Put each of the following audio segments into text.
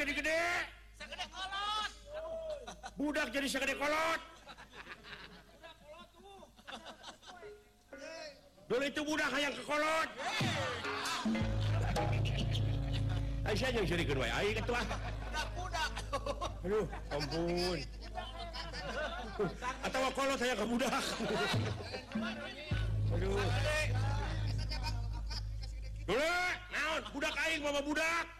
jadi gede. Budak jadi segede kolot. Dulu itu budak yang ke kolot. Aisyah yang jadi kedua ayo ketua. Budak aduh ampun. Atau kolot saya ke budak. Aduh. Dulu naon? Budak aing mama budak.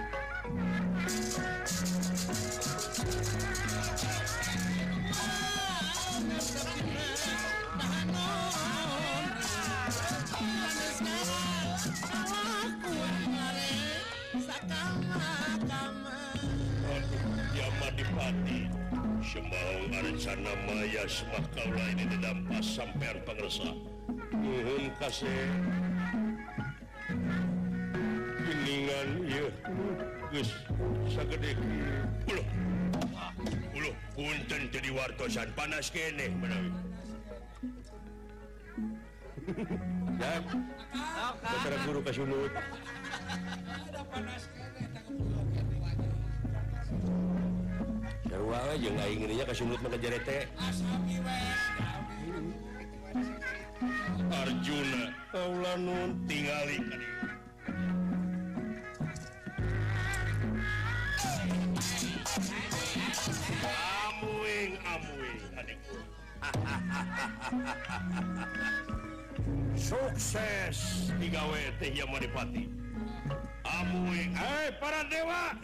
Bupati Sembahung Arcana Maya Semah kaulah ini didampas sampean pengresa Nuhun kasih. Geningan ya. Gus sagede. Uluh ah, Uluh Punten jadi wartosan panas kene. Menawi Dan Dokter guru kasunut Ada panas kene. Darwanya kesungut mengejarete Arjuna Kaula nun tingali. Amuing amuing Sukses digawe teh Yamadipati ¡Eh, para dewa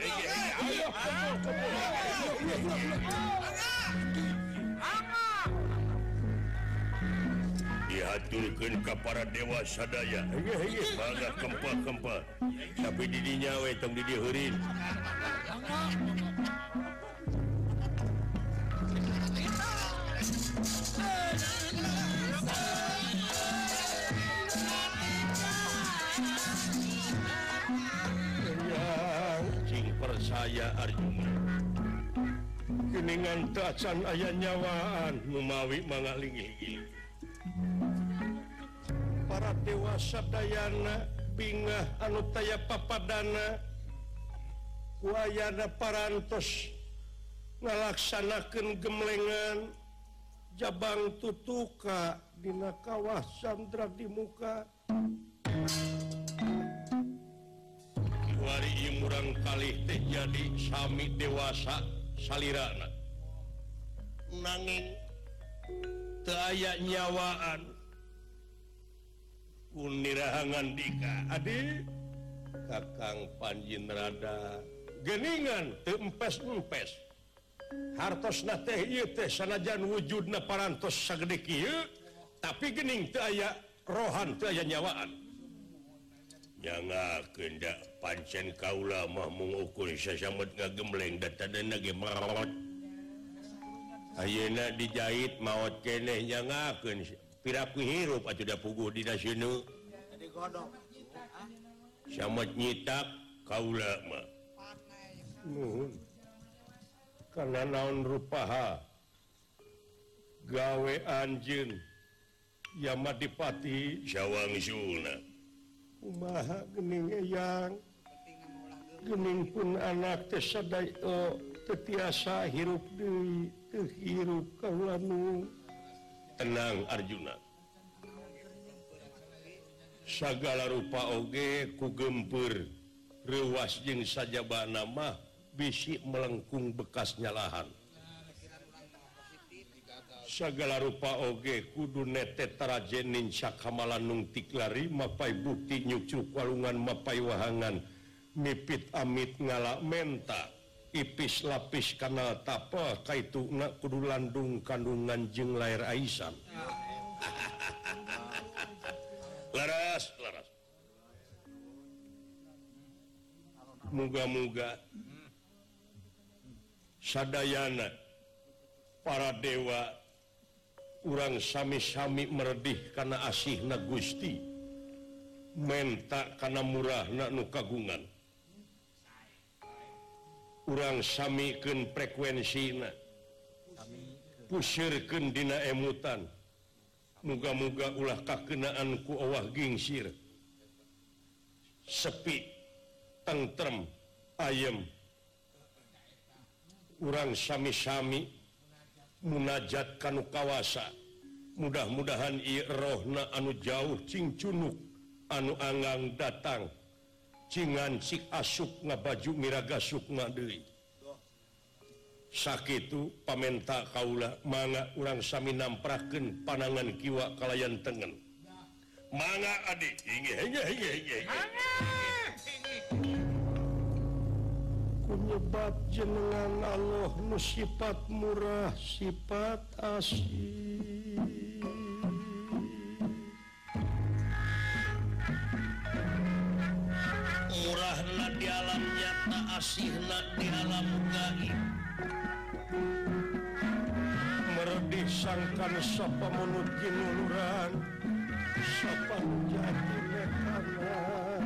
dihaturkan ke para dewa sadaya banget kempa-kempa tapi didinya wetong didihurin didiheurin Arjunaningan tacan ayah nyawaan memawi mangalingi para dewasa Dayana bingah anutaya papadana. Wayana parantos ngalaksanakan gemlengan. Jabang tutuka Dina kawah Sandra di muka. bari murang kali teh jadi Sami dewasa salirana. Nanging teaya nyawaan unirahangan dika. Adi kakang panjin rada geningan tempes empes hartos na teh ieu teh sanajan wujudna parantos sagede kieu tapi gening teu aya rohan teu aya nyawaan. jangan kehendak pancen kauulamah mengukur sayamet ngagembleng datmarot Ayeuna dijahit maut keeh jangan piraku hirup sudah pugu di nasional samet nyitak kaulama hmm. karena naon rupaha? Gawe anjing. Yamadipati Syawang Zuna maha gening yang Gening pun anak tersadai oh tetiasa hirup Dewi kehirup kamu tenang Arjuna. Segala rupa oge kugempur rewas Jing saja Ba nama bisik melengkung bekasnya lahan segala rupa oge kudu netetarajenin Syakamalan nungtik lari mapai bukti nyucu walungan mapai wahangan. Mipit amit ngala menta ipis lapis kanal tapa kaitu na kudu landung kandungan jeng lair Aisan. Laras laras. Muga-muga sadayana para dewa orang sami-sami meredih karena asih na Gusti mentak karena murah nanu kagungan. Orang samiken frekuensi pusirken dina emutan muga-muga ulah kakenaanku owah gingsir. Sepi tentrem ayam orang sami-sami munajat kanu kawasa. Mudah-mudahan Irohna anu jauh Cingcunuk anu Angang datang. Cingan si asuk nga baju miraga Sukma Dewi sakit pamenta Kaula manga urang Sami nampraken panangan kiwa kalayan tengen. Manga adik. Inge, inge, inge, obat jenengan Allah musifat murah sifat asli murahlah di alam nyata asihlah di alam gaib. Meredih sangkan sapa mulut kinuluran sapa jati mekanan.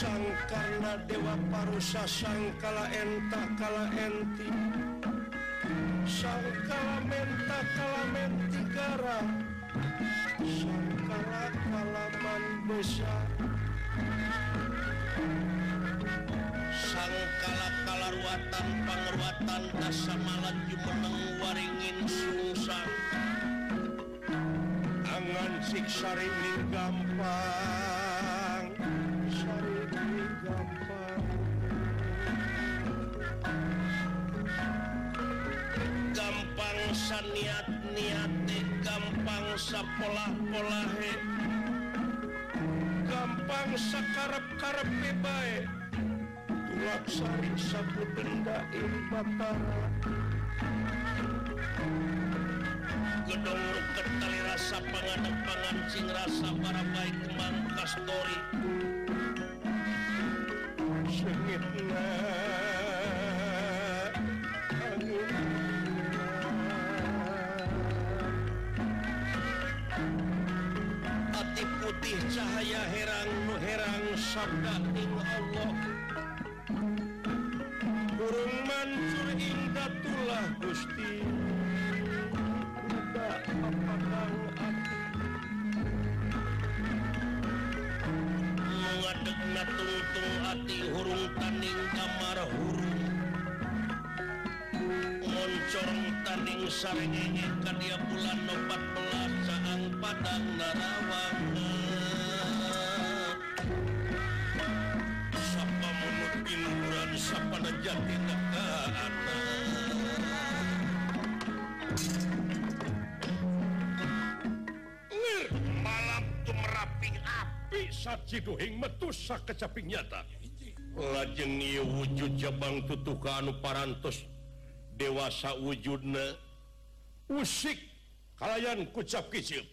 Sangkarna dewa parusa sangkala enta kala enti. Sangkala menta kala menti gara. Sangkala kalaman besa sangkala kalaruatan pangeruatan dasa malan jumeneng waringin sungsang angan siksari gampang gampang saniat niate gampang sapolah-polahe gampang sakarep-karep baik tulak sari sapu denda batara gedong ruket tali rasa pangadep pangancing rasa para baik kemang kastori sengitna hati putih cahaya herang herang sabda ing Allah. Burung mancur indatullah Gusti. Budak apakang ati? Mengadeg natungtung ati hurung tanding kamar hurung. Moncorong tanding sarengenge kadia bulan 14 saang padang narawang malam tuh merapi api Sajidoing metusak kecaping nyata. Lajeng wujud Jabang tutuka anu parantos. Dewasa wujudna usik kalian kucap kicip.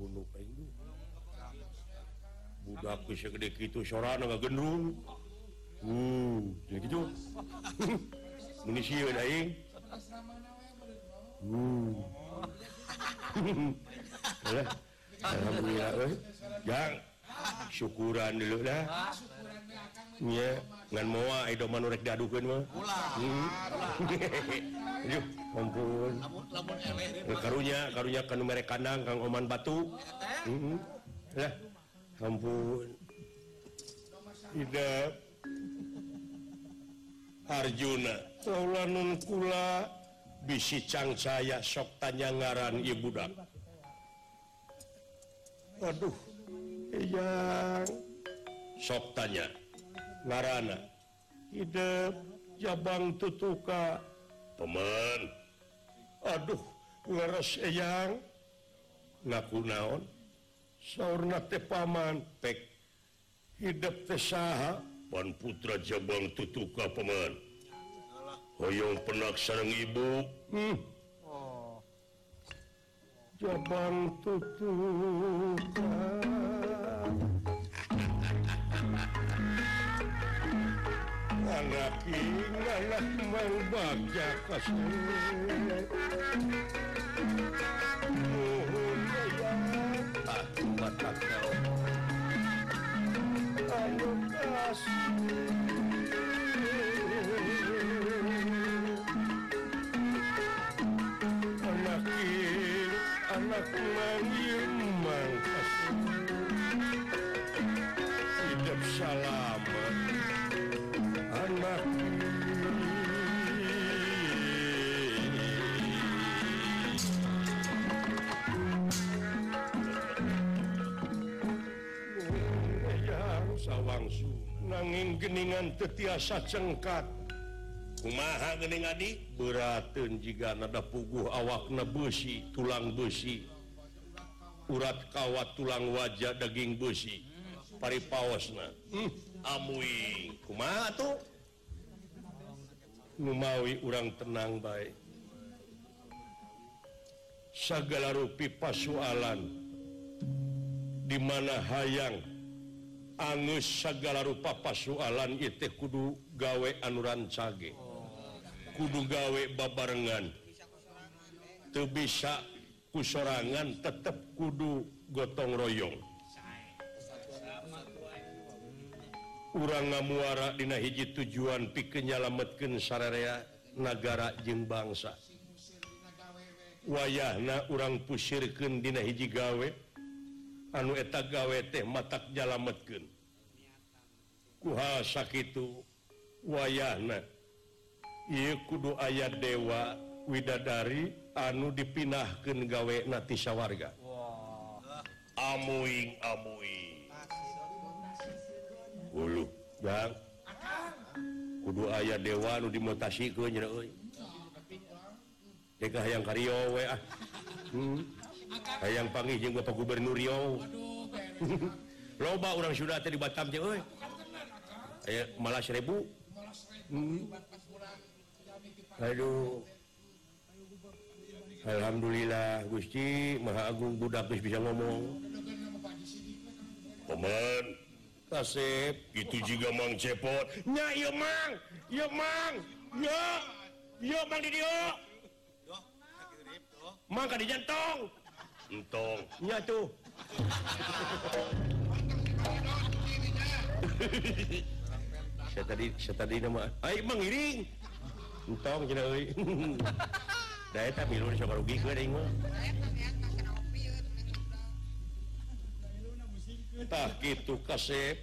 bunuh budak bisa gede gitu soran agak gendrung. Uh jadi gitu munisi ya daing uh. Alhamdulillah, eh. Yang syukuran dulu dah. ngan moa Ido manurek diadukeun mah. Hmm. Yuh, ampun. Lamun Karunya, karunya kana mere kandang Kang Oman Batu. Heeh. Hmm. Lah, ampun. Ida Arjuna, kaula nun kula bisi cangcaya sok tanya ngaran ibu dak. Waduh, iya sok tanya. ngaana hidup Jabang tutuka. Teman Aduh yang ngaku naon? Sauna tepaman pek hidup tesaha Pan Putra Jabang tutuka peman hoyong penak sarang ibu. Hmm. Oh. Jabang tutuka. tinggallah mau bagja Nuhun Aku mata kau Ayo kasih Anak anak mami geningan tetiasa cengkat. Kumahaing adik beraun jika nada puguh awak nebusi tulang busi urat kawat tulang wajah daging busi pari paosna hmm, amui kumaha tuh? Numawi urang tenang baik segala rupi pasualan. Dimana hayang Angus segala rupa pasualan itu kudu gawe anuran cage kudu gawe babarengan. Tuh bisa kusorangan tetap kudu gotong royong. Urang ngamuara dina hiji tujuan pikennyalametken sararea nagara jeung bangsa. Wayahna urang pusirkeun dina hiji gawe. anu eta gawe teh matak jalametkeun kuha sakitu wayahna ieu kudu aya dewa widadari anu dipinahkeun gawe nati sawarga wow. amuing amuingulu kudu aya dewa nu dimotasi ke yang kario we ah. hmm. Hayang panggih jeung Bapak Gubernur Riau loba orang sudah di Batam teh euy. Aya malah seribu hmm. Aduh. Alhamdulillah Gusti Maha Agung budak geus bisa ngomong. Pemen kasep itu juga mang cepot. Nya iya mang. Iya mang. Ya iya mang di dia mang ka di jantong entongnya tuh. Saya tadi saya tadi nama ay mengiring entong cina euy. Da eta milun sok rugi geuning mah tah kitu kasep.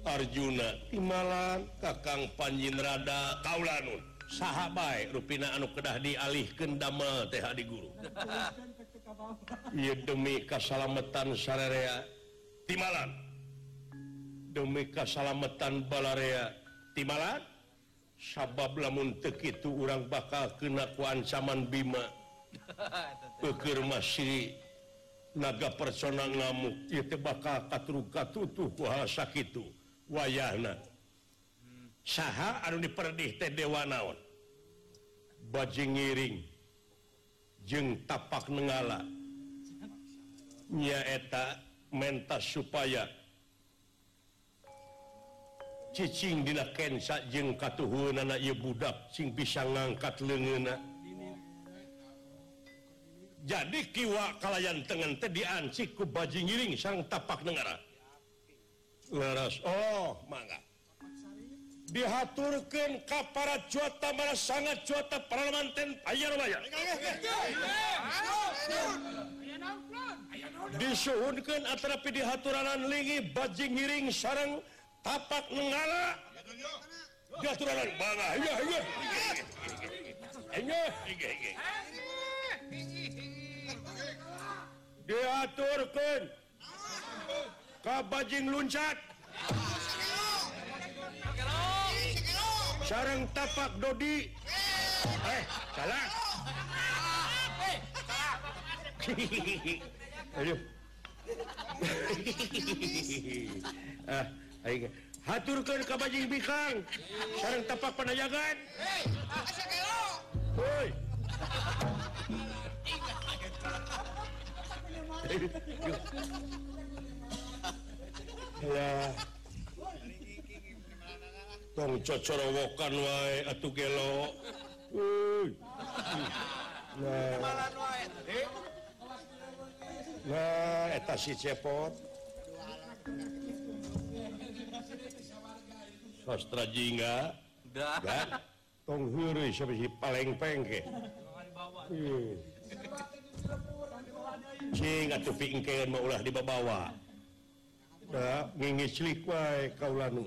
Arjuna timalan Kakang Panjinrada Kaulanun. Saha bae rupina anu kedah dialihkeun damel teh di guru. demi kesalamatan sarerea Timalan demi kesalamatan Balarea Timalan sabab lamun itu orang bakal kenakuan ancaman Bima. Pikir masih naga persona ngamuk itu bakal katruka tutuh hal itu wayahna. Hmm. Saha anu diperdih teh dewa naon? Bajing ngiring. jeng tapak negala nyaeta mentas supaya cicing dina kensa jeng katuhun anak budak sing bisa ngangkat lengena jadi kiwa kalayan tengen teh diansik ku baji ngiring sang tapak negara leras oh mangga. dihaturkan kapara cuota mana sangat cuota parlementen ayar bayar disuhunkan atrapi dihaturanan lingi bajing ngiring sarang tapak nenggala dihaturanan. Bangga iya iya. Iya. Diaturkan kabajing luncat sarang tapak Dodi. Eh salah. Aduh. Ah ayo. Haturkeun ka bajing bikang Sareng tapak panajagan woi Ya. cocorowokan wae atuh gelo. Nah. Eta si cepot. Sastra jingga. Dah. Tong heureuy siapa si paleng pengke cing atuh pingkeun mah ulah dibabawa da ngingis lik wae kaulanu.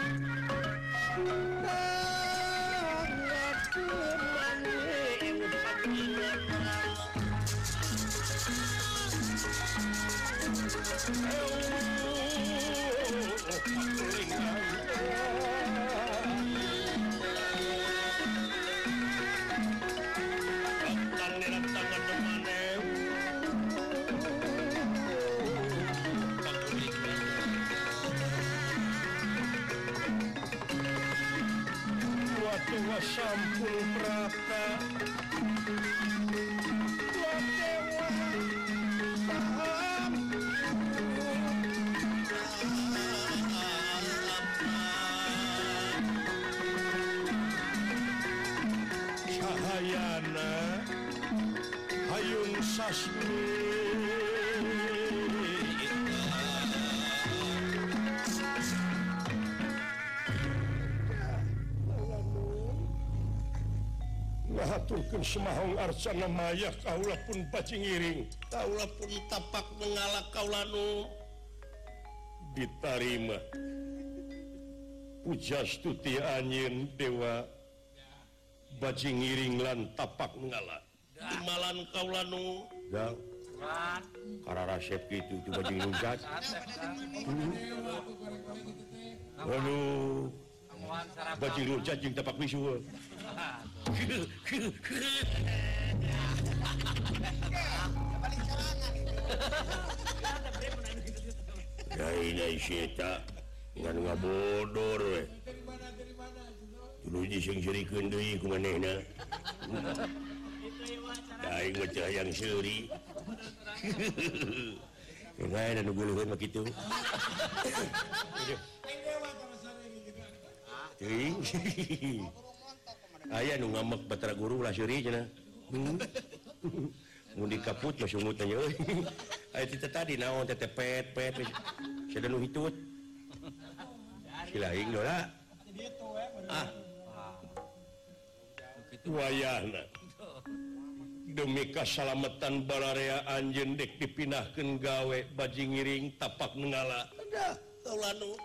Yeah. Semahong Arsana Maya Kaula pun pacing iring Kaula pun tapak mengalah Kaulanu ditarima. Puja stuti anyin Dewa. Bajing iring lan tapak mengalah Dimalan Kaulanu karena resep gitu coba dilucat Waduh baju luncat jeung tapak visual Gaina seta ngan ngabodor we. Tuluji sing sirikeun deui ku manehna. yang Syuri begitu aya nu ngamak Batra Guru lah Syuri hmm. mundi kaput masih mutanya ayo kita tadi naon teh pet pet. Sudah nu hitut? Silaing dola. Eh, ah. ah. Wayahna. demi Kasalamatan Balarea Anjen dek dipinahkan gawe baji ngiring tapak kaulanu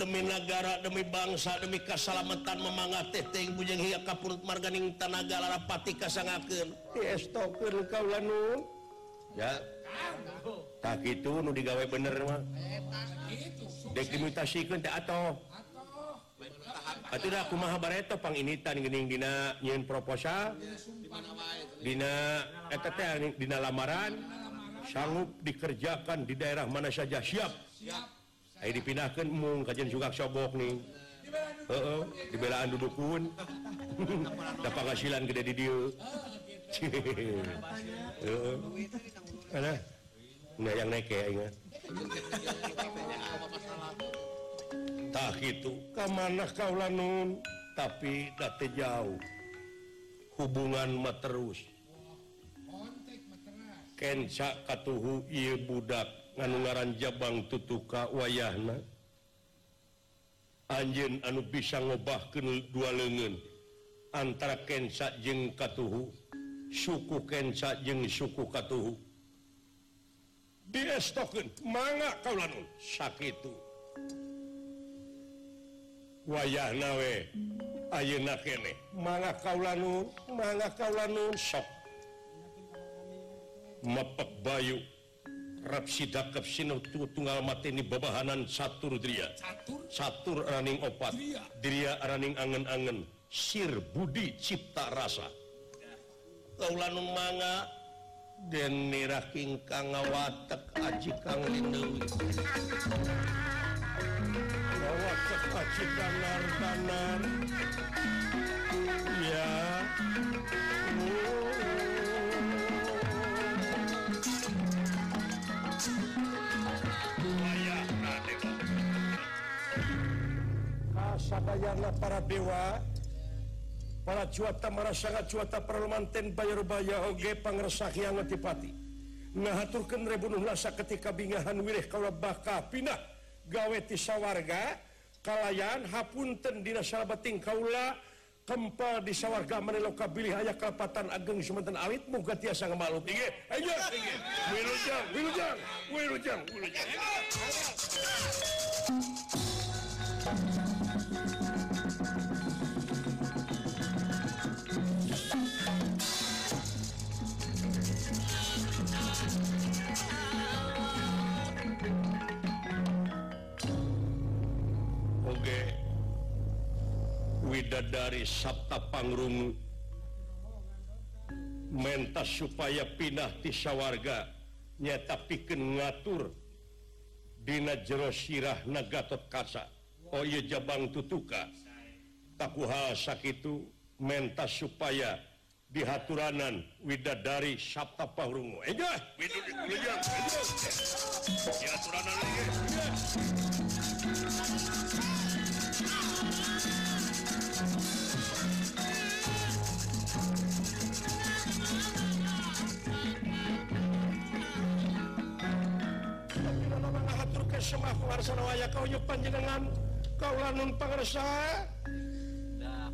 demi negara demi bangsa demi Kasalamatan memangat teteng bujeng hiya kapurut marganing tanaga larapati kasangakeun. Diestokeun kaulanu. ya. Tak itu nu digawe bener mah. Eh, dek dimitasikan teh atoh. Atuh aku maha bareto panginitan gening dina nyeun proposal. Dina eta teh dina lamaran sanggup dikerjakan di daerah mana saja siap. Ayo dipindahkan mung kajian juga sobok nih. Heeh, di belaan duduk pun. Da penghasilan gede di dieu. Heeh. Nah, yang naik ya ingat. tak itu kemana kauula nun. Tapi date jauh hubungan mah terus. Kenca katuhu ieu budak nganungaran Jabang tutuka wayahna. Anjeun anu bisa ngobahkeun dua leungeun antara Kenca jeung katuhu suku Kenca jeung suku katuhu. Diestokeun mangga kaulanun sakitu wayah nawe Ayeuna kene manga mangga kaula kaulanun sok. Mepek bayu rap sidak kep tunggal mati ini babahanan satur dria satur, raning opat. Dria, raning angen-angen. Sir budi cipta rasa. Kaulanun manga den nirah kingkang ngawatek aji kang lindewi sukacita Nortanan ya Kasabayana para dewa. Para cuata merasakan cuata perlemanten bayar-baya oge yang Adipati ngaturkan rebunuh lasa ketika bingahan wirih kalau bakal pindah gaweti sawwarga kalayan hapunten dina salabating kaula kempal di sawarga maniloka bilih aya kapatan ageng semanten awit muga tiasa ngamalup inge ayo wilujang wilujang wilujang wilujang. bidadari Sabta Pangrungu mentas supaya pindah tisawarga nyata piken ngatur. Dina jero sirah Nagatot kaca oh iya Jabang tutuka. Taku hal sakit mentas supaya dihaturanan widadari Sabta Pangrung eh, panjenengan kaulanun pangersa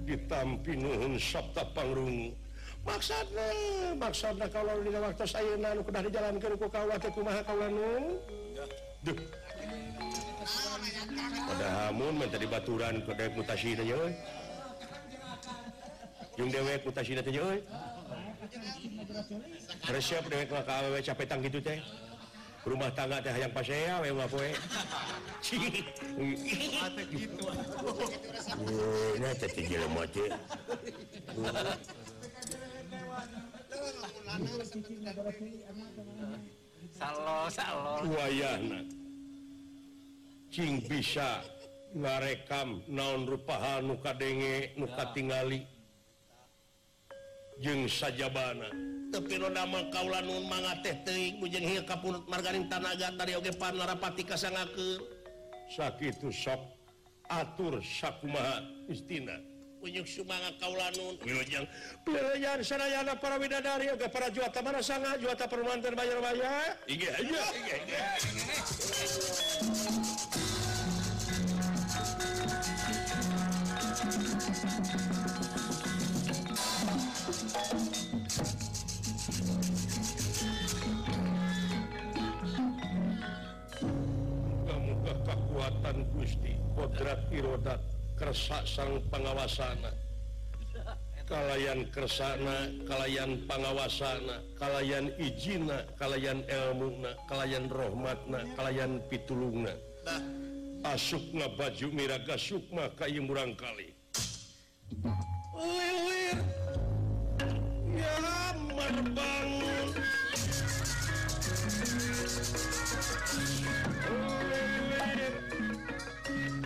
ditampinun Sabta Pangrung maksudnya maksudnya kalau di waktu saya nanu kudah di jalan ke ruku kawat ke kumaha kaulanun duh. Pada hamun mentari baturan ke dewek mutasi na nyoy yung dewek mutasi na nyoy resep dewek maka awewe capetang gitu teh? rumah tangga teh yang pas saya we mah poe nah teh jelema teh salo salo. Wayahna cing bisa ngarekam naon rupaha nu kadenge nu katingali. Jeung sajabana. tapi nama Kaulaun kapur margarin tanaga daripati sakit sok atur sakumaha istina. Unjuk Sumanga wilujeng pelajaran sanayana para widadari oge para juata mana sangat juata permanten bayar-baya inggih iya Pangeran Gusti kodrat Iroda kersak sang pengawasana kalayan kersana kalayan pengawasana kalayan ijina kalayan elmuna kalayan rahmatna kalayan pitulungna. Asukna baju miraga sukma kayu murang kali. Lilir nyamar bangun.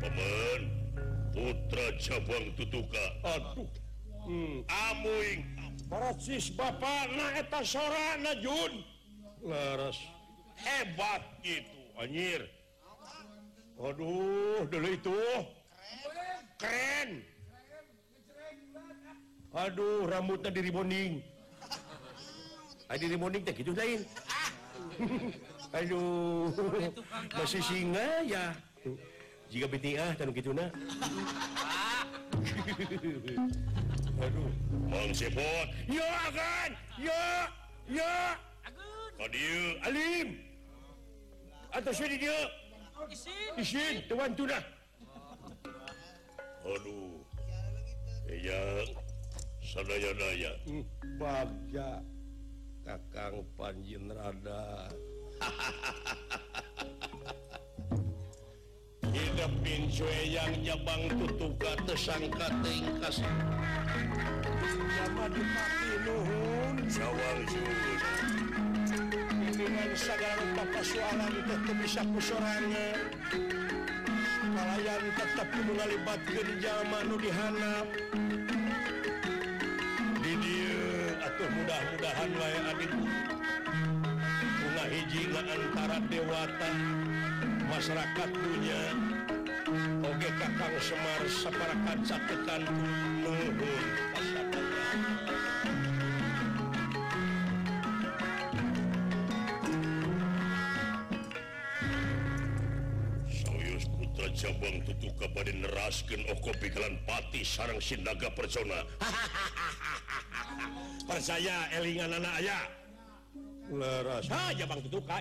pemen putra cabang tutuka Aduh hmm. amuing Parasis Bapak naeta sora najun laras hebat gitu anjir Aduh dulu itu keren, keren. Aduh rambutnya diri bonding. Diri bonding teh gitu lain. Aduh masih singa ya. Jika piti ah dan gitu nah. Aduh. Mang Sepot. Ya akan Ya Ya. Kadir Alim. Atau sini dia? Isin. Isin Tuan tuna Aduh. Yang sadaya-daya bagja kakang panjin rada hidup pincuwe yang jabang tutuka tersangka tingkas. Sama dipati nuhun. Sawang jurus dengan segala rupa persoalan tetap bisa kusorannya kalayan tetap mengalibatkan zaman nu dihanap. mudah-mudahan wae adik bunga hiji antara dewata masyarakat dunia Oge kakang Semar separakat catetan nuhun Sayus putra cabang tutup kepada neraskan Oko Pikilan Pati sarang Sinaga Persona. Hahaha. percaya elingan anak aya. Bang tutuka,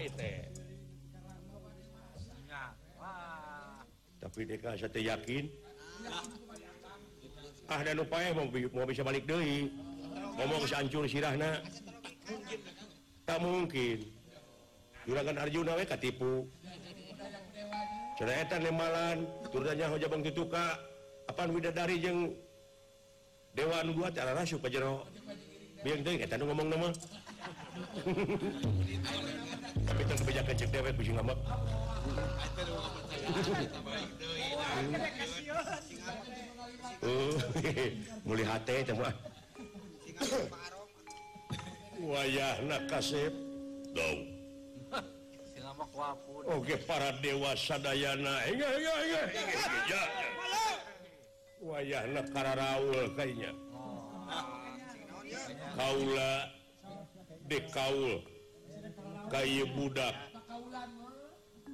tapi deka satu yakin. Ah dan upaya mau, mau bisa balik Dewi ngomong hancur sirahna tak mungkin. Juragan Arjuna we katipu. Cenah eta nemalan turunnya hoja bang tutuka apan widadari jeung dewan gua cara rasup ka jero ngomong nama. Tapi kebijakan cek dewek kucing ngambek. Oh, mulai hati teman wayah nakasep dong Oke para dewa sadayana enggak enggak enggak enggak wayah nakara raul kayaknya. Kaula dekaul kayu budak.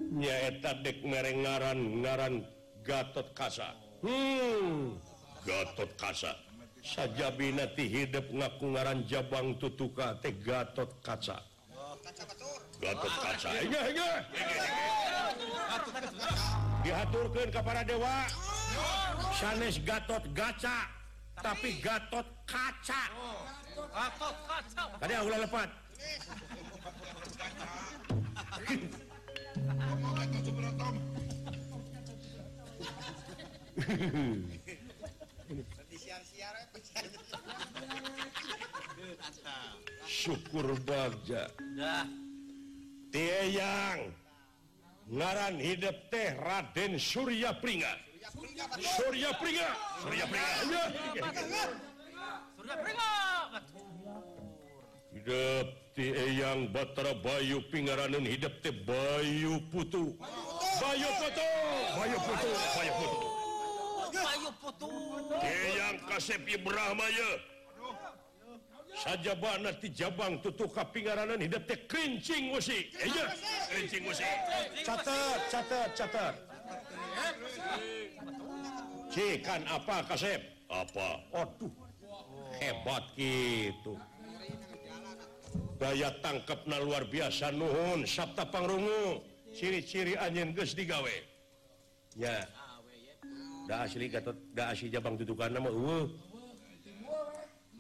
Nyaeta dek mereng ngaran ngaran Gatot Kasa. Hmm. Gatot Kasa. Saja binati hidup ngaku ngaran Jabang Tutuka teh Gatot Kaca Gatot Kaca iya Dihaturkeun ka kepada dewa. Sanes Gatot Gaca tapi Gatot Kaca. Tadi aku lepat. Syukur bagja. Tiang ngaran hidup teh Raden Surya Pringa. Surya Pringa. Surya Pringa. Ya. Hidup ti Eyang Batara Bayu pinggaranan hidup teh Bayu putu. Bayu putu! Bayu putu Bayu putu. Bayu putu. Yang kasepi Brahmaya saja banget ti Jabang tutup ka pinggaranan hidup teh krincing usi iya kencing usi catat catat catat. Cikan apa kasep? Apa? Aduh, hebat gitu. Daya tangkap na luar biasa Nuhun. Sabta Pangrungu. Ciri-ciri anjing guys digawe. Ya. Da asli gatot da asli jabang tutukan nama uh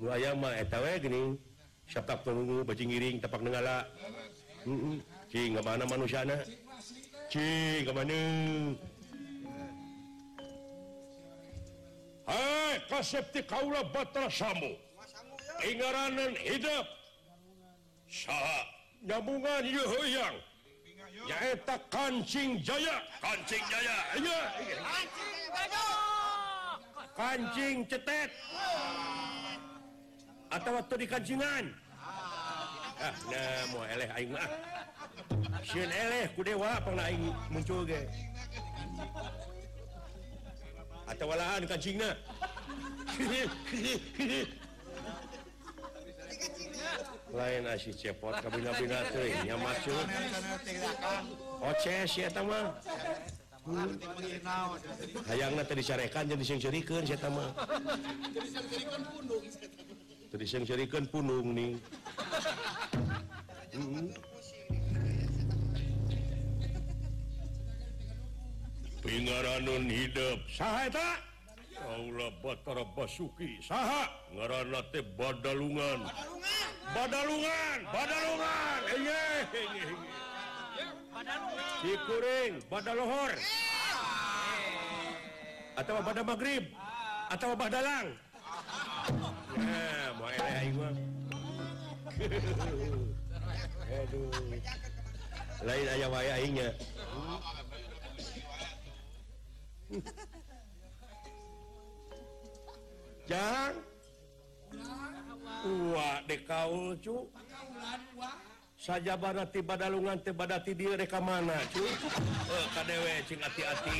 buaya eta we gini. Sabta Pangrungu bajing ngiring tapak nengala. Heeh. Uh, uh. cing ke mana manusiana? Cing ke mana? kasepti Kaula batra Samu Ingaranan hidup Sa nyabungan Yuhoyang Yaeta kancing Jaya. Kancing Jaya. Kancing cetet. Atau waktu di kancingan. Ah, ah nah, mau eleh aing mah. Sieun eleh ku dewa pangna aing muncul ge. atau walahan kacingna lain asih cepot kabina bina teh nya maksud? Oh, Oces eta mah hayangna tadi sarekan jadi sing cerikeun sia tama tadi sing cerikeun pundung nih mm-hmm. pingaranun hidup Batara Basuki. Saha. Ngaran badalungan. Badalungan. Badalungan dikuring badalohor. Atau pada magrib atau badalang lain aya waynya jang tua dekaul saja barati badalungan tebadati dia reka mana eh, KDW cing hati-hati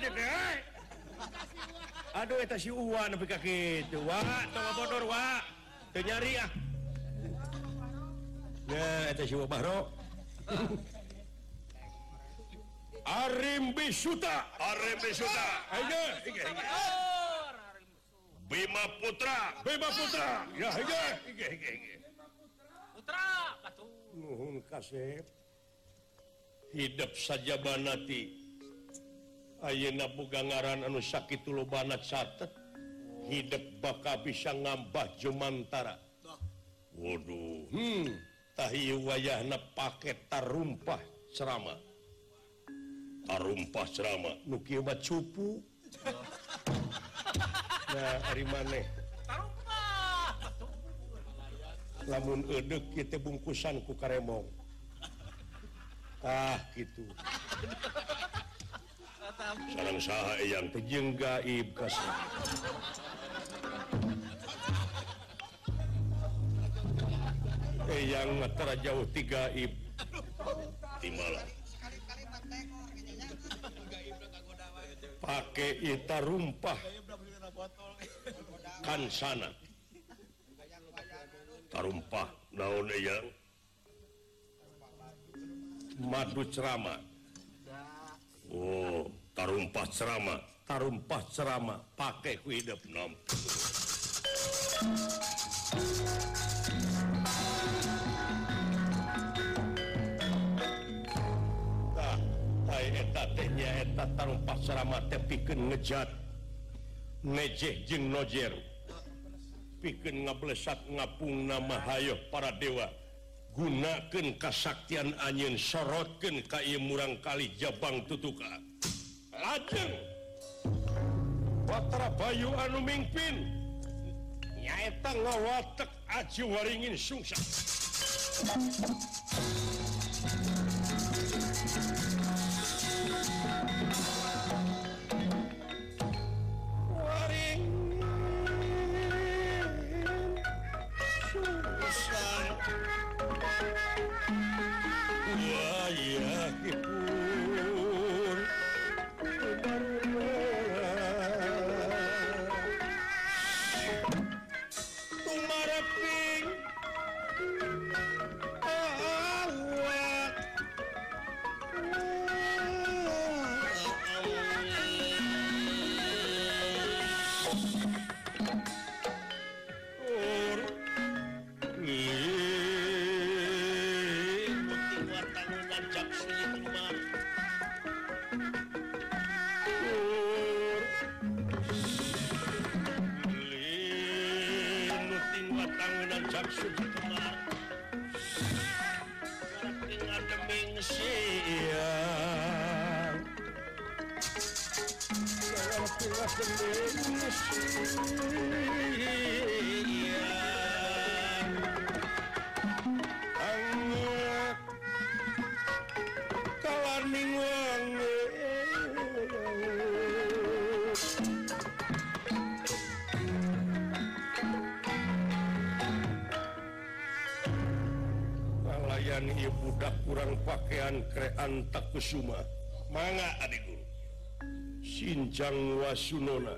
di eh. Aduh eta si uwa nepi ka kitu. Wa, tong bodor wa. Teu nyari ah. Ya, eta si uwa Bahro. Arim Bisuta Arim Bisuta Bima Putra. Bima Putra. Ya hige hige hige Putra nuhun kasep. Hidup saja banati. Ayeuna boga ngaran anu sakitu lobana catet hidup bakal bisa ngambah jumantara. Waduh hmm. tahiyu wayah paket tarumpah ceramah tarumpah ceramah Nuki cupu. Nah hari maneh. Lamun edek kita bungkusan ku karemong. Ah gitu. Sarang saha yang tejeng gaib kasih yang antara jauh tiga ib pakai ita rumpah. Kan sana. Tarumpah naon yang madu cerama. Oh tarumpah cerama. Tarumpah cerama. Pakai hidup nom. tatnyaeta taruh teh pikeun ngejat. Ngejeh jeung nojer. Pikeun ngablesat ngapung nama hayeuh para dewa. Gunakeun kasaktian anyeun sorotkeun ka ieu murang kali Jabang tutuka. Lajeng! Batara Bayu anu mingpin. Nyaeta ngawatek aji waringin sungsang should pisan ibudak kurang pakaian krean takusuma manga adik guru Sinjang wasunona.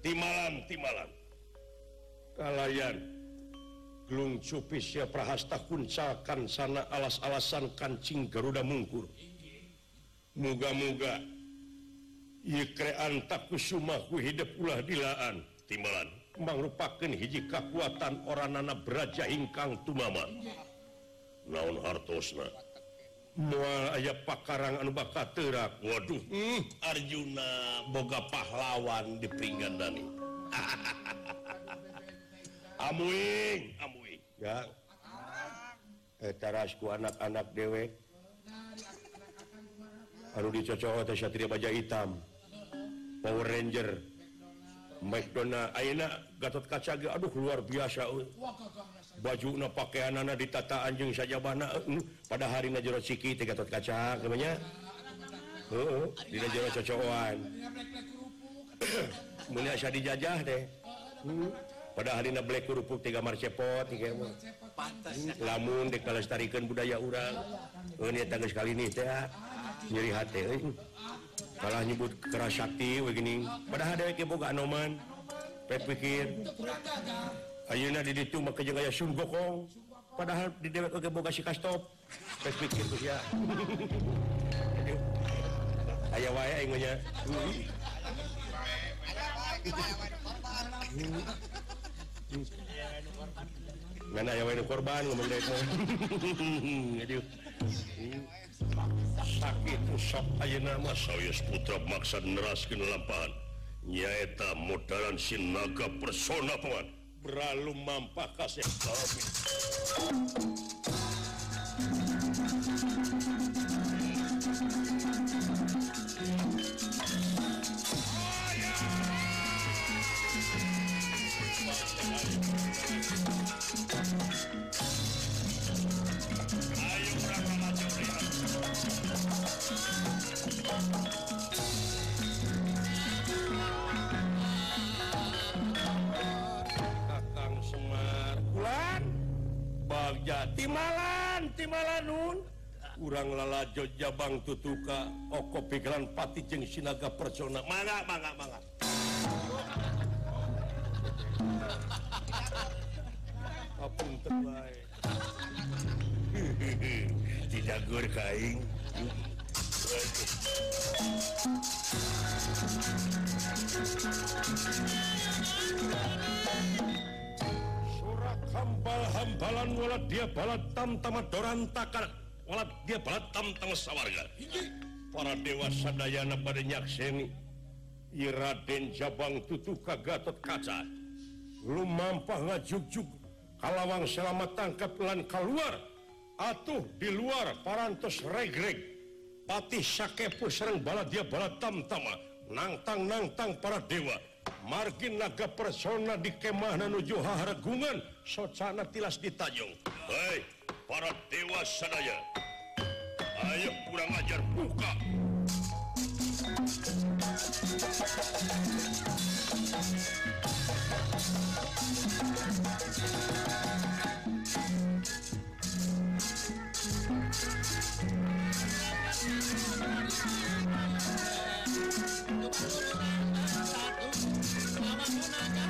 Di malam di malam. Kalayan gelung cupis ya prahasta kuncakan sana alas-alasan kancing Garuda mungkur. Muga-muga krean takusuma ku hidup ulah dilaan. Timbalan merupakan hiji kekuatan orang anak beraja ingkang tumama. naon hartosna? Mual aya pakarang anu bakat terak waduh hmm, Arjuna boga pahlawan di pinggan Dani. Amuing amuing. Ya. Eh, Etarasku anak-anak dewek anu dicocok teh satria baja hitam. Power Ranger. McDonald ayeuna Gatot Kaca aduh luar biasa Wah, baju na pakaian anak ditata anjing saja bana eh, hmm. pada hari najero Siki tiga tot kaca namanya oh, di cocoan. Cocokan mulia dijajah deh hmm. pada hari na black kerupuk tiga marcepot tiga lamun dek budaya urang. Eh, oh, ini tangga sekali ini teh ah. nyeri hati eh. kalah nyebut keras sakti begini. Pada hari kepo gak noman pikir. Ayeuna di ditu make jeung aya Sun Gokong. Padahal di dewek oge boga si Kastop. Tes pikir ku sia. Aya wae aing mah nya. Ngan aya wae korban ngomong deui. Aduh. Sakit usap ayeuna mah sayeus putra maksa neraskeun lampahan. Nyaeta modalan sinaga persona pengan. Bralu mampa kasih. Jogja. Timalan Timalanun kurang lala Jogja Bang tutuka Oko pikiran pati jeng sinaga persona. Mangga mangga mangga. Apun terbaik tidak gur kaing Thank you. hambalan walat dia balat tam tamat doran takar walat dia balat tam tamat sawarga para dewa sadayana pada nyakseni. Iraden Jabang tutuh ka Gatot Kaca lumampah ngajugjug kalawang selamat tangkap lan keluar. Atuh di luar parantos regreg patih sakepu sereng balat dia balat tam tama nangtang nangtang para dewa. margin naga persona di kemahna nuju haregungan socana tilas ditajung hei para dewa sadaya. Ayo kurang ajar buka. una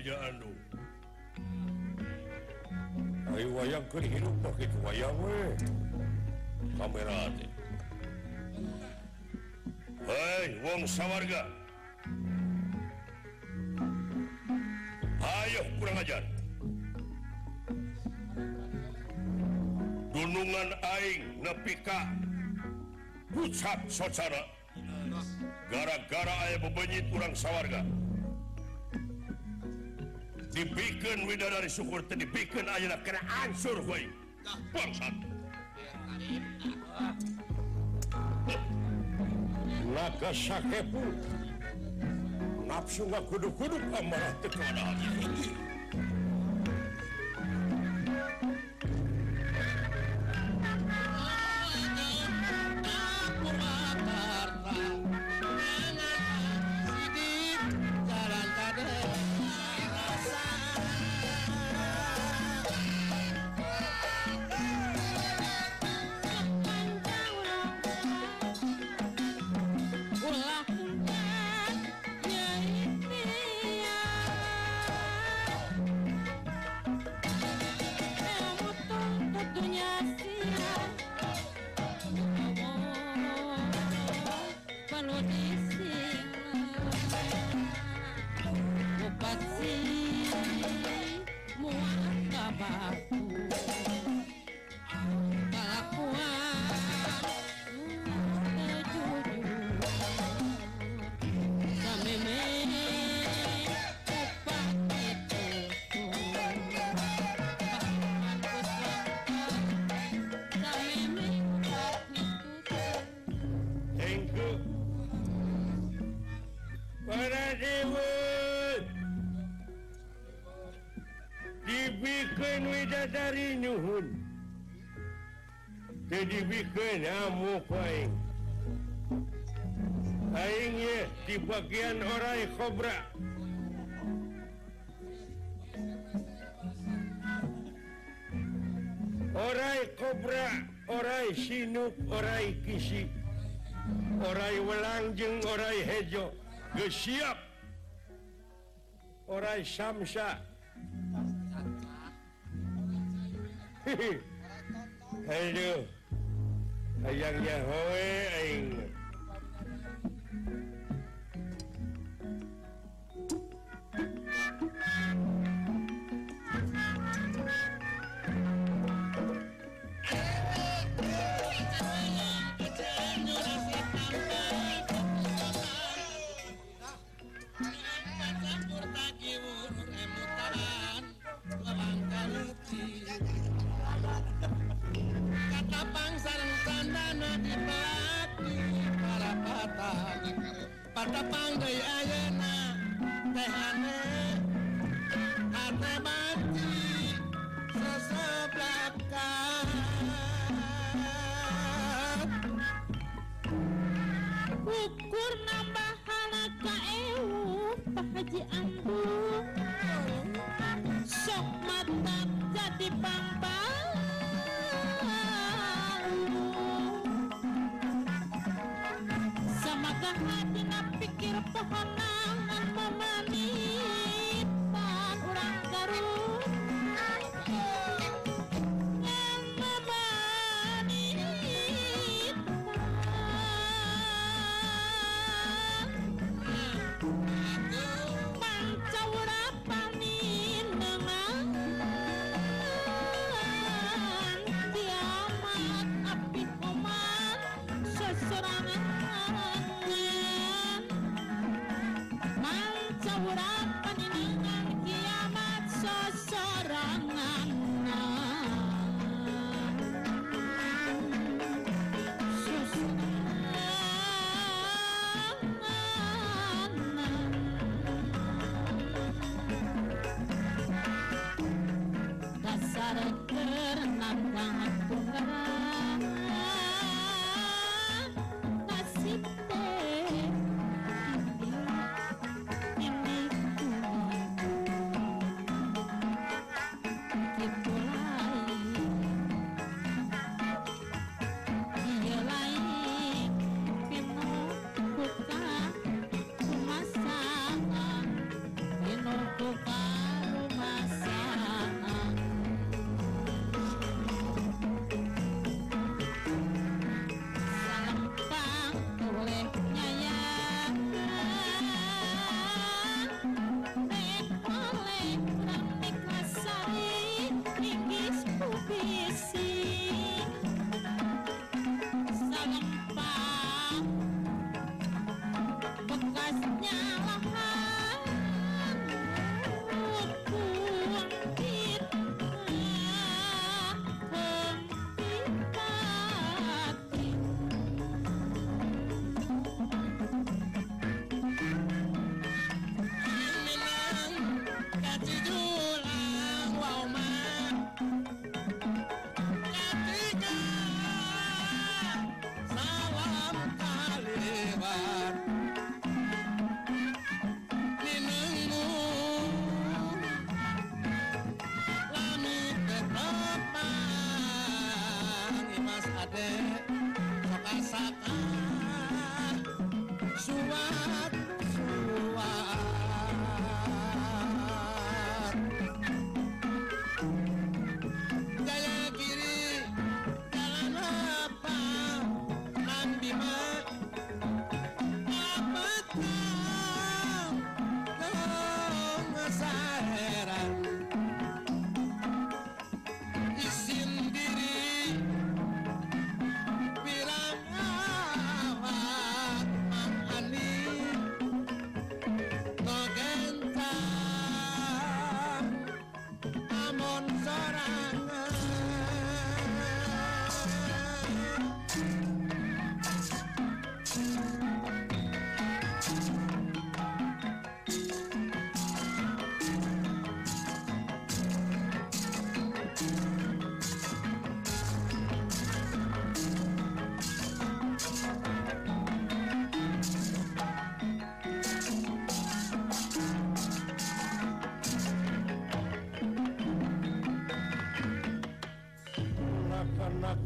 pujaan Ayu wayang ke hidup pakai wayang we kamera teh Hei wong sawarga Ayo kurang ajar Dunungan aing nepi ka pucat socara gara-gara aya bebenyit kurang sawarga dibikin widadari syukur dibikin ayeuna kena ansur weh bangsat naga sakepu nafsu ngakudu-kudu amarah teu dibikinmuing Aingnya di bagian orang kobra Orai kobra orai sinuk orai kisi orai welangjeng orai hejo gesiap orai samsa Aduh ayaang Yahwe patapanggai Teh tehane hate mati seseblak ukur nambah halaka ewu pahaji Ambu sok mantap jadi pang the hot.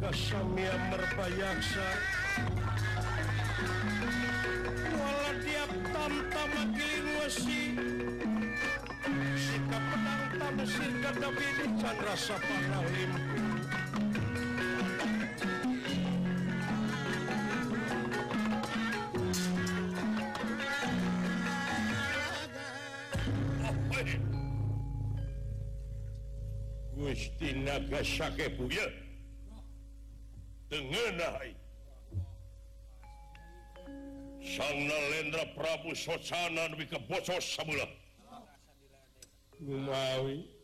kasamian berbayaksa. Wala tiap tamtam makiling wesi sikap pedang tam sirka tapi di candra sapana limpung Gusti Naga Sakebu ya. socanan bocos Gumawi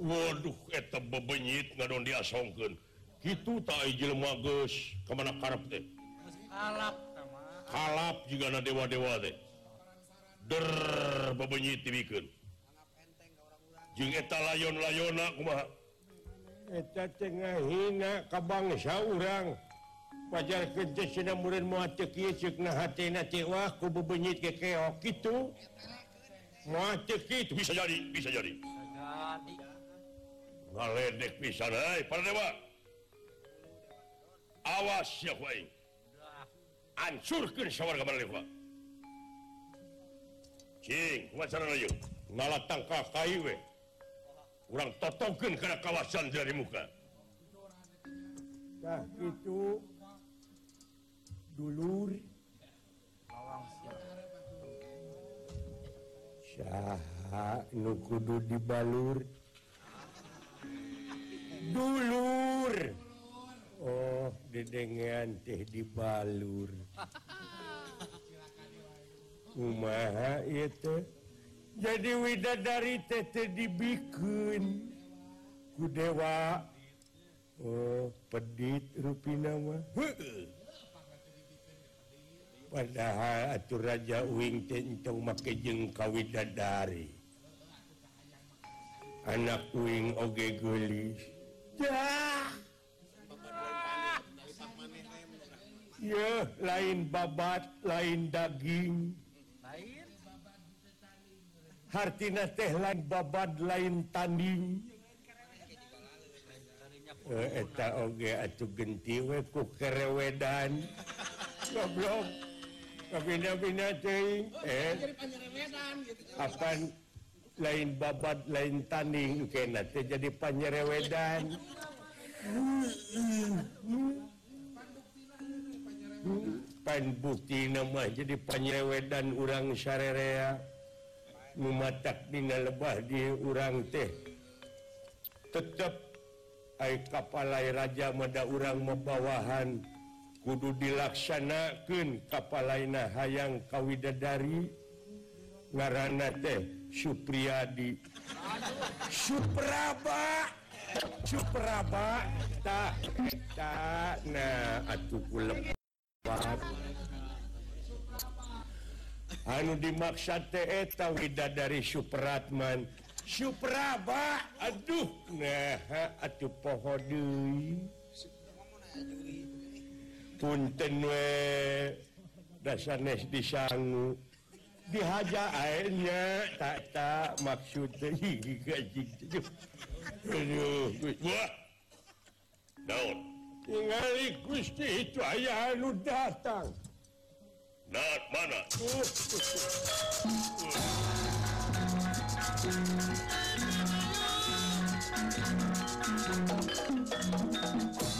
Waduh eta bebenyit ngadon diasongkeun. Kitu tak ijil ka kemana karep teh. Kalap Kalap juga na dewa-dewa teh. Der bebenyit dibikeun. Jeung eta layon-layona kumaha? Eta tengah hina ka bangsa urang. wajar kerja murid muanyit kitu bisa jadi bisa jadi. Ngaledek bisa para dewa. Awas ya kuai hancurkeun sawarga para dewa. Cing wacara yuk ngalat tangka kayu we orang totongkan karena kawasan dari muka. Nah itu. dulur. Saha nu kudu dibalur. Dulur. Oh dedengean teh dibalur. Umaha itu jadi widadari tete dibikin. Kudewa. Oh pedit rupi nama. Heeh padahal atur raja Uing teh entong make jeung kawidadari. Anak uing oge gulis ya lain babat lain daging. Hartina teh lain babad lain tanding. Eh, eta oge atuh genti we ku kerewedan. Goblok. pindah-pindah eh, akan lain babat lain tanding okay, jadi panyerewedan panbukti nama jadi panyerewedan urang sarerea. mematak dina lebah di urang teh. Tetap air kapalai raja mada urang membawahan kudu dilaksanakan kapalaina hayang Kawidadari. Ngaranna teh Supriyadi. Supraba. Supraba. Tak tak nah atuh kulepat anu dimaksud teh eh, eta Widadari Supratman. Supraba. Aduh nah atuh poho deui. punten di disangu. Dihaja airnya tak maksud Gusti itu aya lu datang. Nah, mana?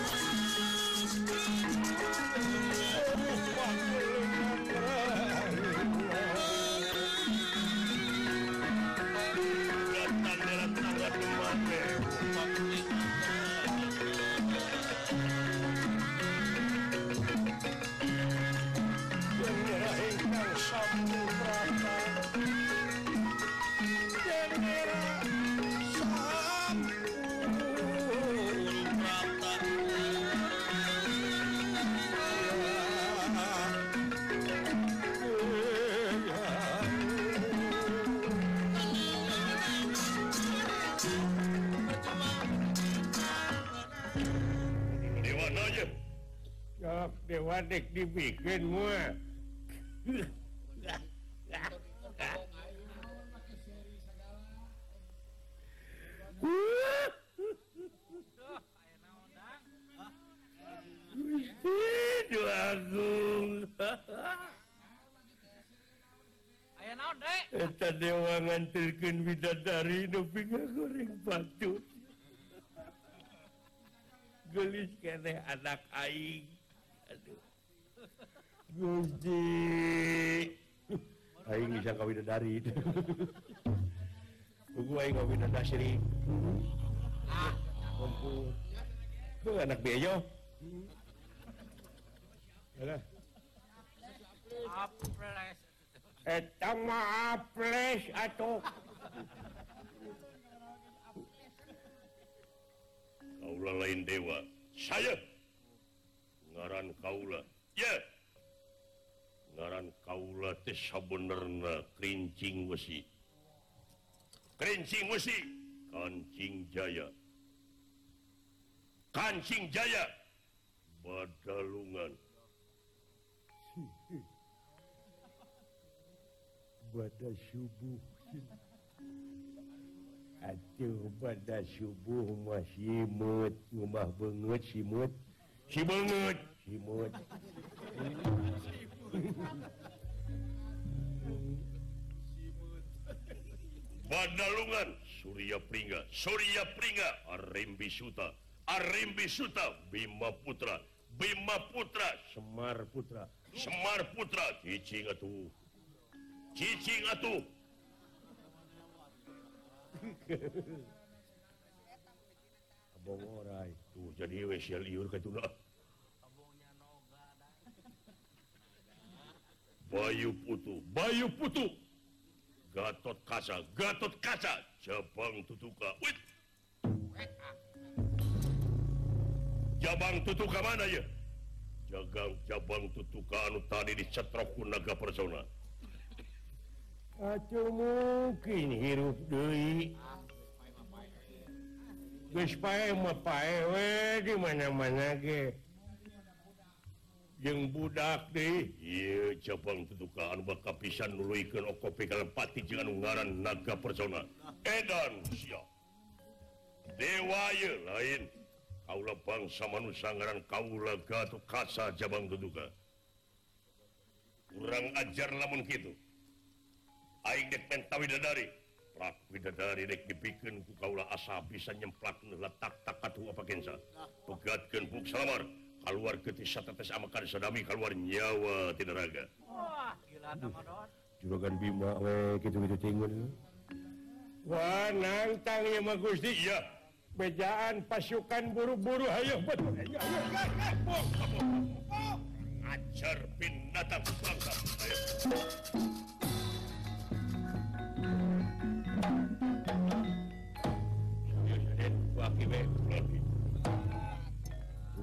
dewa dek dibikin gue Eta dewa ngantirkan bidadari nupingnya goreng batu. Gelis kene anak aing. Aduh. Gusti. Aing bisa kawin bidadari. Tunggu aing kawin bidadari. Ah, ampun. Tuh anak beyo. Alah. Apres. Eta mah aples atuh. Kaula lain dewa. Saya. ngaran Kaula. Yeah. ngaran Kaula teh sabenerna krincing wesi. Krincing wesi! Kancing Jaya. Kancing Jaya! Badalungan. Batas subuh. Acuh pada subuh masih imut. Rumah banget simut si banget Badalungan Surya Pringga Surya Pringga Arimbi Suta. Arimbi Suta. Bima Putra. Bima Putra. Semar Putra. Semar Putra. Cicing atuh Cicing atuh Abang orai. Tuh jadi wesial iur katuna Bayu Putu Bayu Putu Gatot kaca Gatot kaca! Jabang tutuka Wait. Jabang tutuka mana ya? Jagang jabang tutuka anu tadi dicetrokku naga persona. Acu mungkin hirup deui. Geus pae mah pae we di mana-mana ge. jeung budak deh Iucapan ketukaan bakal pisan nuluikan okopi kalepati jangan ungaran naga persona. Edan siap. Dewaya lain. Kaula bangsa manusia ngaran kaula gatu kasa jabang tutuka Kurang ajar lamun gitu. Aing dek pentawi dadari. Plak widadari dek dibikin ku kaula asa bisa nyemplak letak takatu apa kensa. Pegatkan buk salamar. keluar ketisami keluar nyawa tidakaga juragan Bima Gusti. Ya bejaan pasukan buru-buru ayo betul. Ajar binatang bangsa ayo. Wah, kiwe,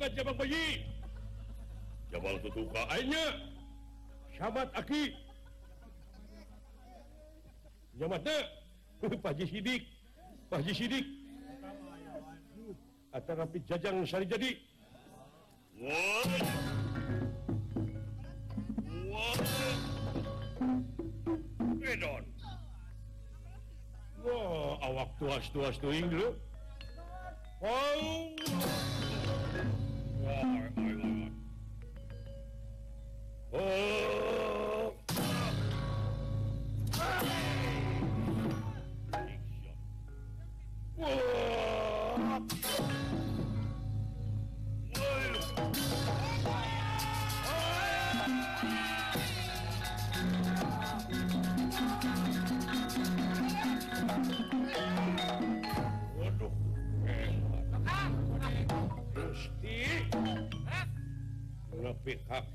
tutukan jabang bayi jabal tutuka airnya sahabat aki nyamatnya Pak Haji Sidik Pak Haji Sidik atau rapi jajang sari jadi Wah. Wah. Edon. Wah, awak tuas-tuas tuing dulu. Wow. Oh.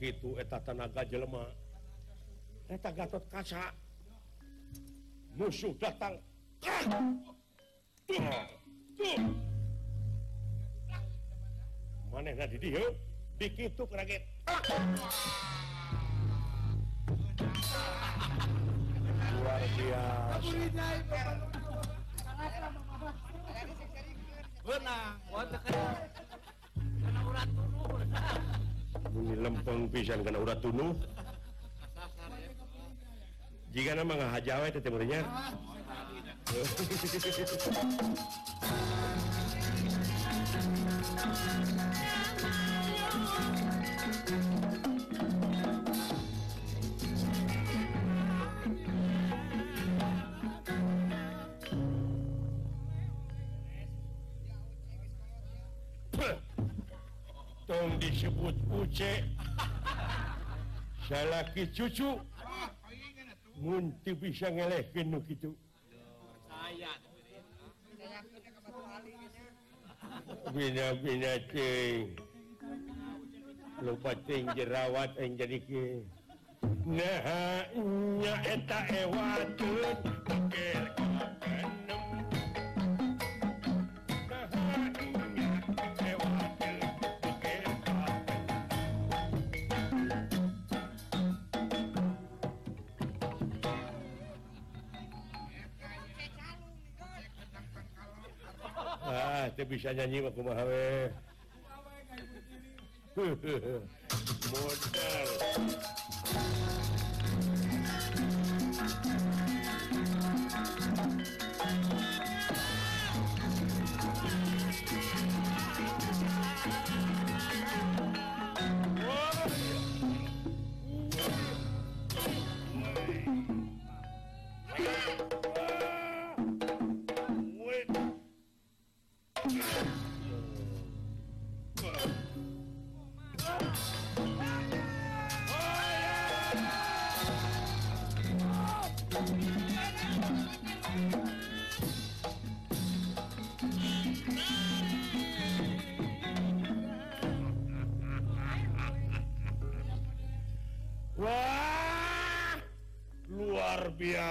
gitu eta tanaga jelema. Eta Gatot kaca musuh datang. Maneh tadi dia oh. begitu keraget. Luar biasa. Benar bunyi lempeng pisan karena urat tunuh. Jika nama nggak hajawa itu timurnya salaki cucu. Munti bisa ngelehkin nu gitu. Bina bina cing. Lupa cing jerawat yang jadi ke. Nah nya eta ewa tuh. Kakek kakek bisa nyanyi modal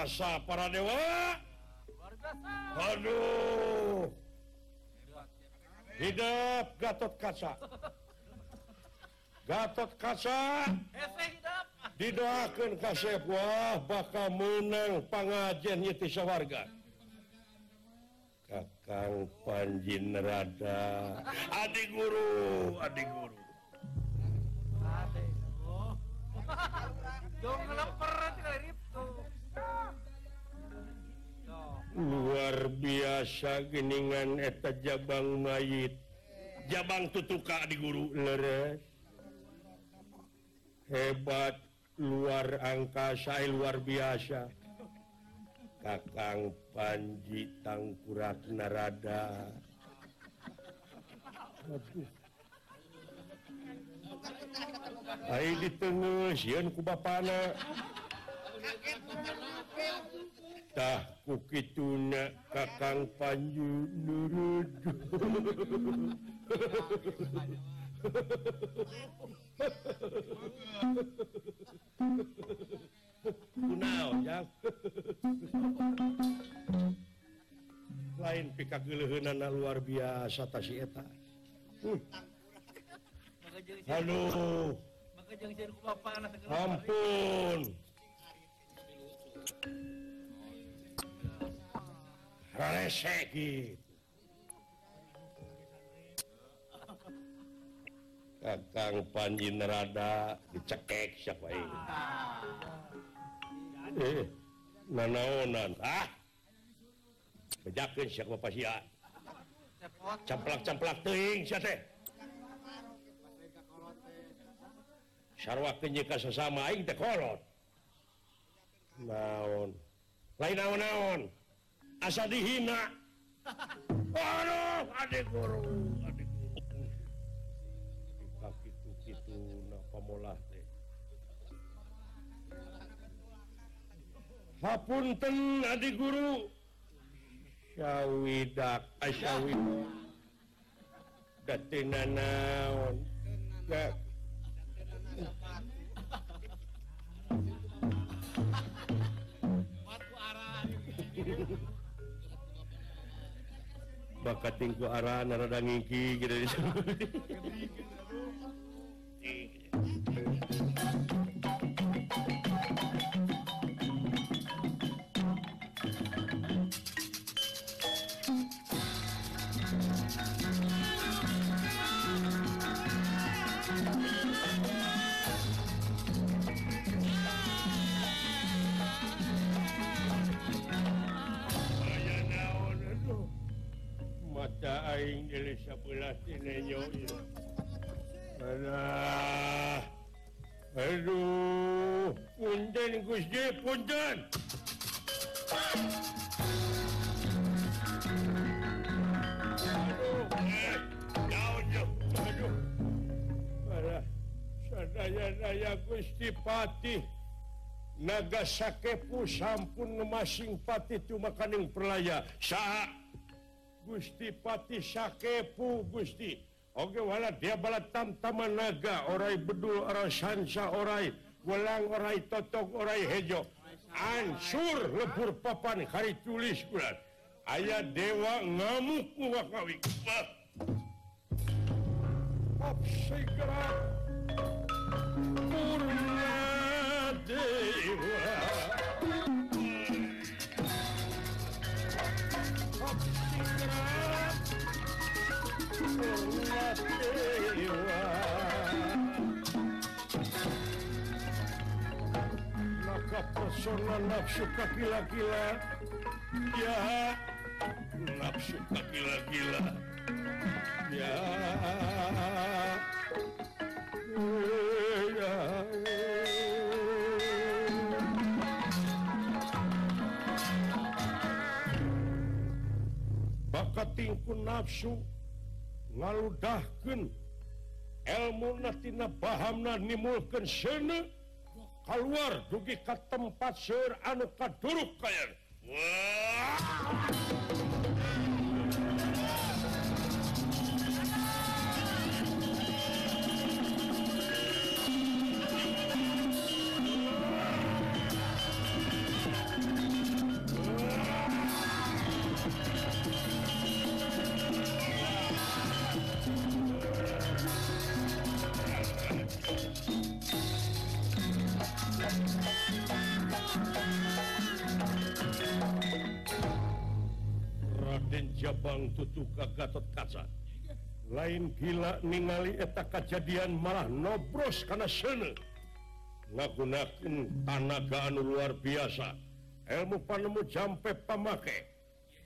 Wargasa para dewa. Aduh. Hidup Gatot kaca. Gatot kaca. Didoakan kasep Wah bakal menang pengajian Yetisa warga Kakang Panjin Rada. Adik guru Adik guru. Adik guru. luar biasa geningan eta Jabang mayit. Jabang tutuka di guru leres. Hebat luar angkasa eh, luar biasa. Kakang Panji tangkurat narada. Ayo ditunggu sieun ku bapana. ditah kukituna Kakang Panju nurud kunaon jang lain pika geuleuheunana luar biasa ta si eta. Hmm. Halo. Ampun. Kakang Panji nerada dicekek siapa ini? Eh, nanaonan. Ah? Bejakin siapa bapak sia. Camplak-camplak teing sia teh. Sarwa kenyika sesama aing teh kolot. Naon. Lain naon-naon. asa dihina adik guru pemolah hapunten adik guru. Syawidak eh, asyawi datina naon ya Thank arah. bakating ku arah narada ngiki gitu. Aing Aduh punten Gusti punten sadaya-daya Gusti Patih Naga sakepu sampun memasing pati. Cuma kaning perlaya saat Gusti Pati Sakepu Gusti. Ogewala dia balatan Tamanaga orai bedul orang Sansa orai welang orai totok orai hejo. Ansur lebur papan hari tulis bulan. Ayah dewa ngamuk wakawi Op segera. Purna. maka personal nafsu kaki-kila ya nafsu kaki-gila ya maka tingku nafsu ngaludahkan elmunatina pahamna nimulkan sene keluar dugi ke tempat seur anu kaduruk kaya. Wah! betul Gatot kaca. Lain gila ningali eta kejadian malah nobros karena sene ngagunakan tanagaan luar biasa. Ilmu panemu jampe pamake.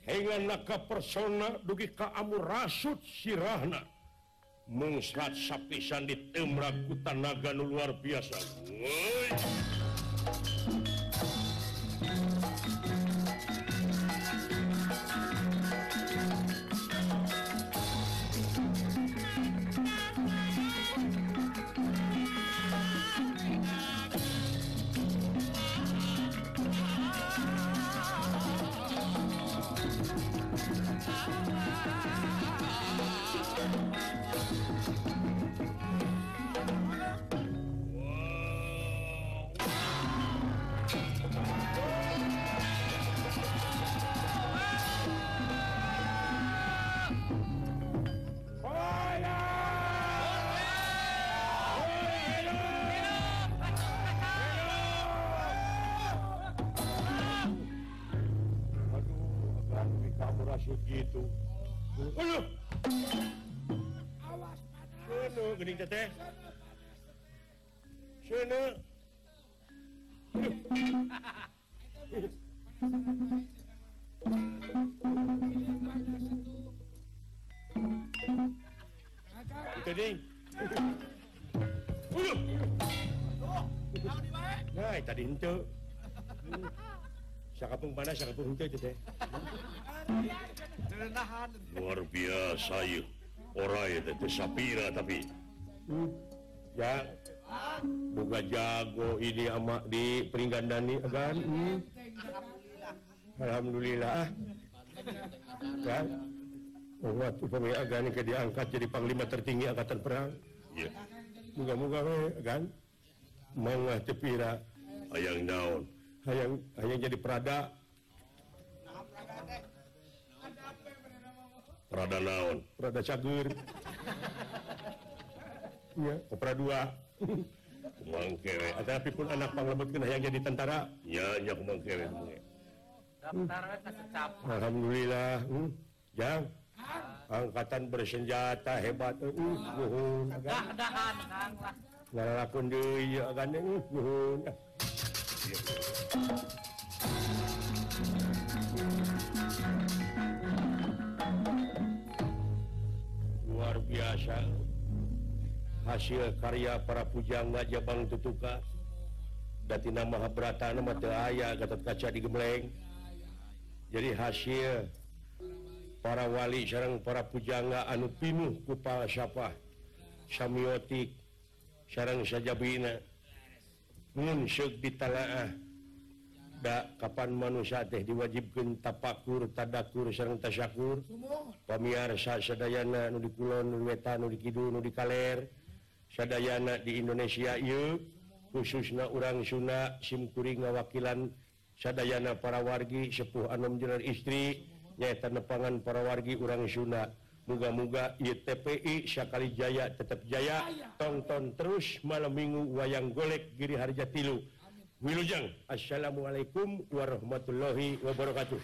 Hingga naka persona dugi ka amu rasut sirahna. Mungsrat sapisan di tanaga anu luar biasa. Woy. henteu. Sakapung panas, sakapung itu teh. Luar biasa yuk. Orang ya, itu teh sapira tapi. Hmm. Ya. Buka jago ini ama di Pringgandani agan. Hmm. Alhamdulillah. Kan? Umat waktu agan ke diangkat jadi panglima tertinggi angkatan perang. Ya. Yeah. Moga-moga eh, kan. agan. Mangga tepira ayaang daun. Ayaang hayang jadi perada. Prada naon. Prada cagur ya opera dua. Kumang kewe tapi pun anak panglebetkeun hayang jadi tentara? Ya nya kumang kewe Alhamdulillah. Hmm. ya angkatan bersenjata hebat. Uh, uh. uh, uh. walaupun di gandeng nuhun luar biasa hasil karya para pujangga Jabang Tutuka. Dati nama Brata nama Teaya Gatot Kaca di Gemleng jadi hasil para wali sarang para pujangga anu pinuh ku falsafah samiotik sarang sajabina ditalaah kapan manusia teh diwajibkan tapakur tadakur sarang tasyakur pemirsa sadayana nu di kulon nu wetan nu di kidul nu di kaler. Sadayana di Indonesia yuk khususna urang Sunda simkuring ngawakilan sadayana para wargi sepuh anom jenar istri. Nyaeta nepangan para wargi urang Sunda muga-muga YTPI Syakali Jaya tetap Jaya. Tonton terus malam minggu wayang golek Giri Harja tilu. Wilujang Assalamualaikum warahmatullahi wabarakatuh.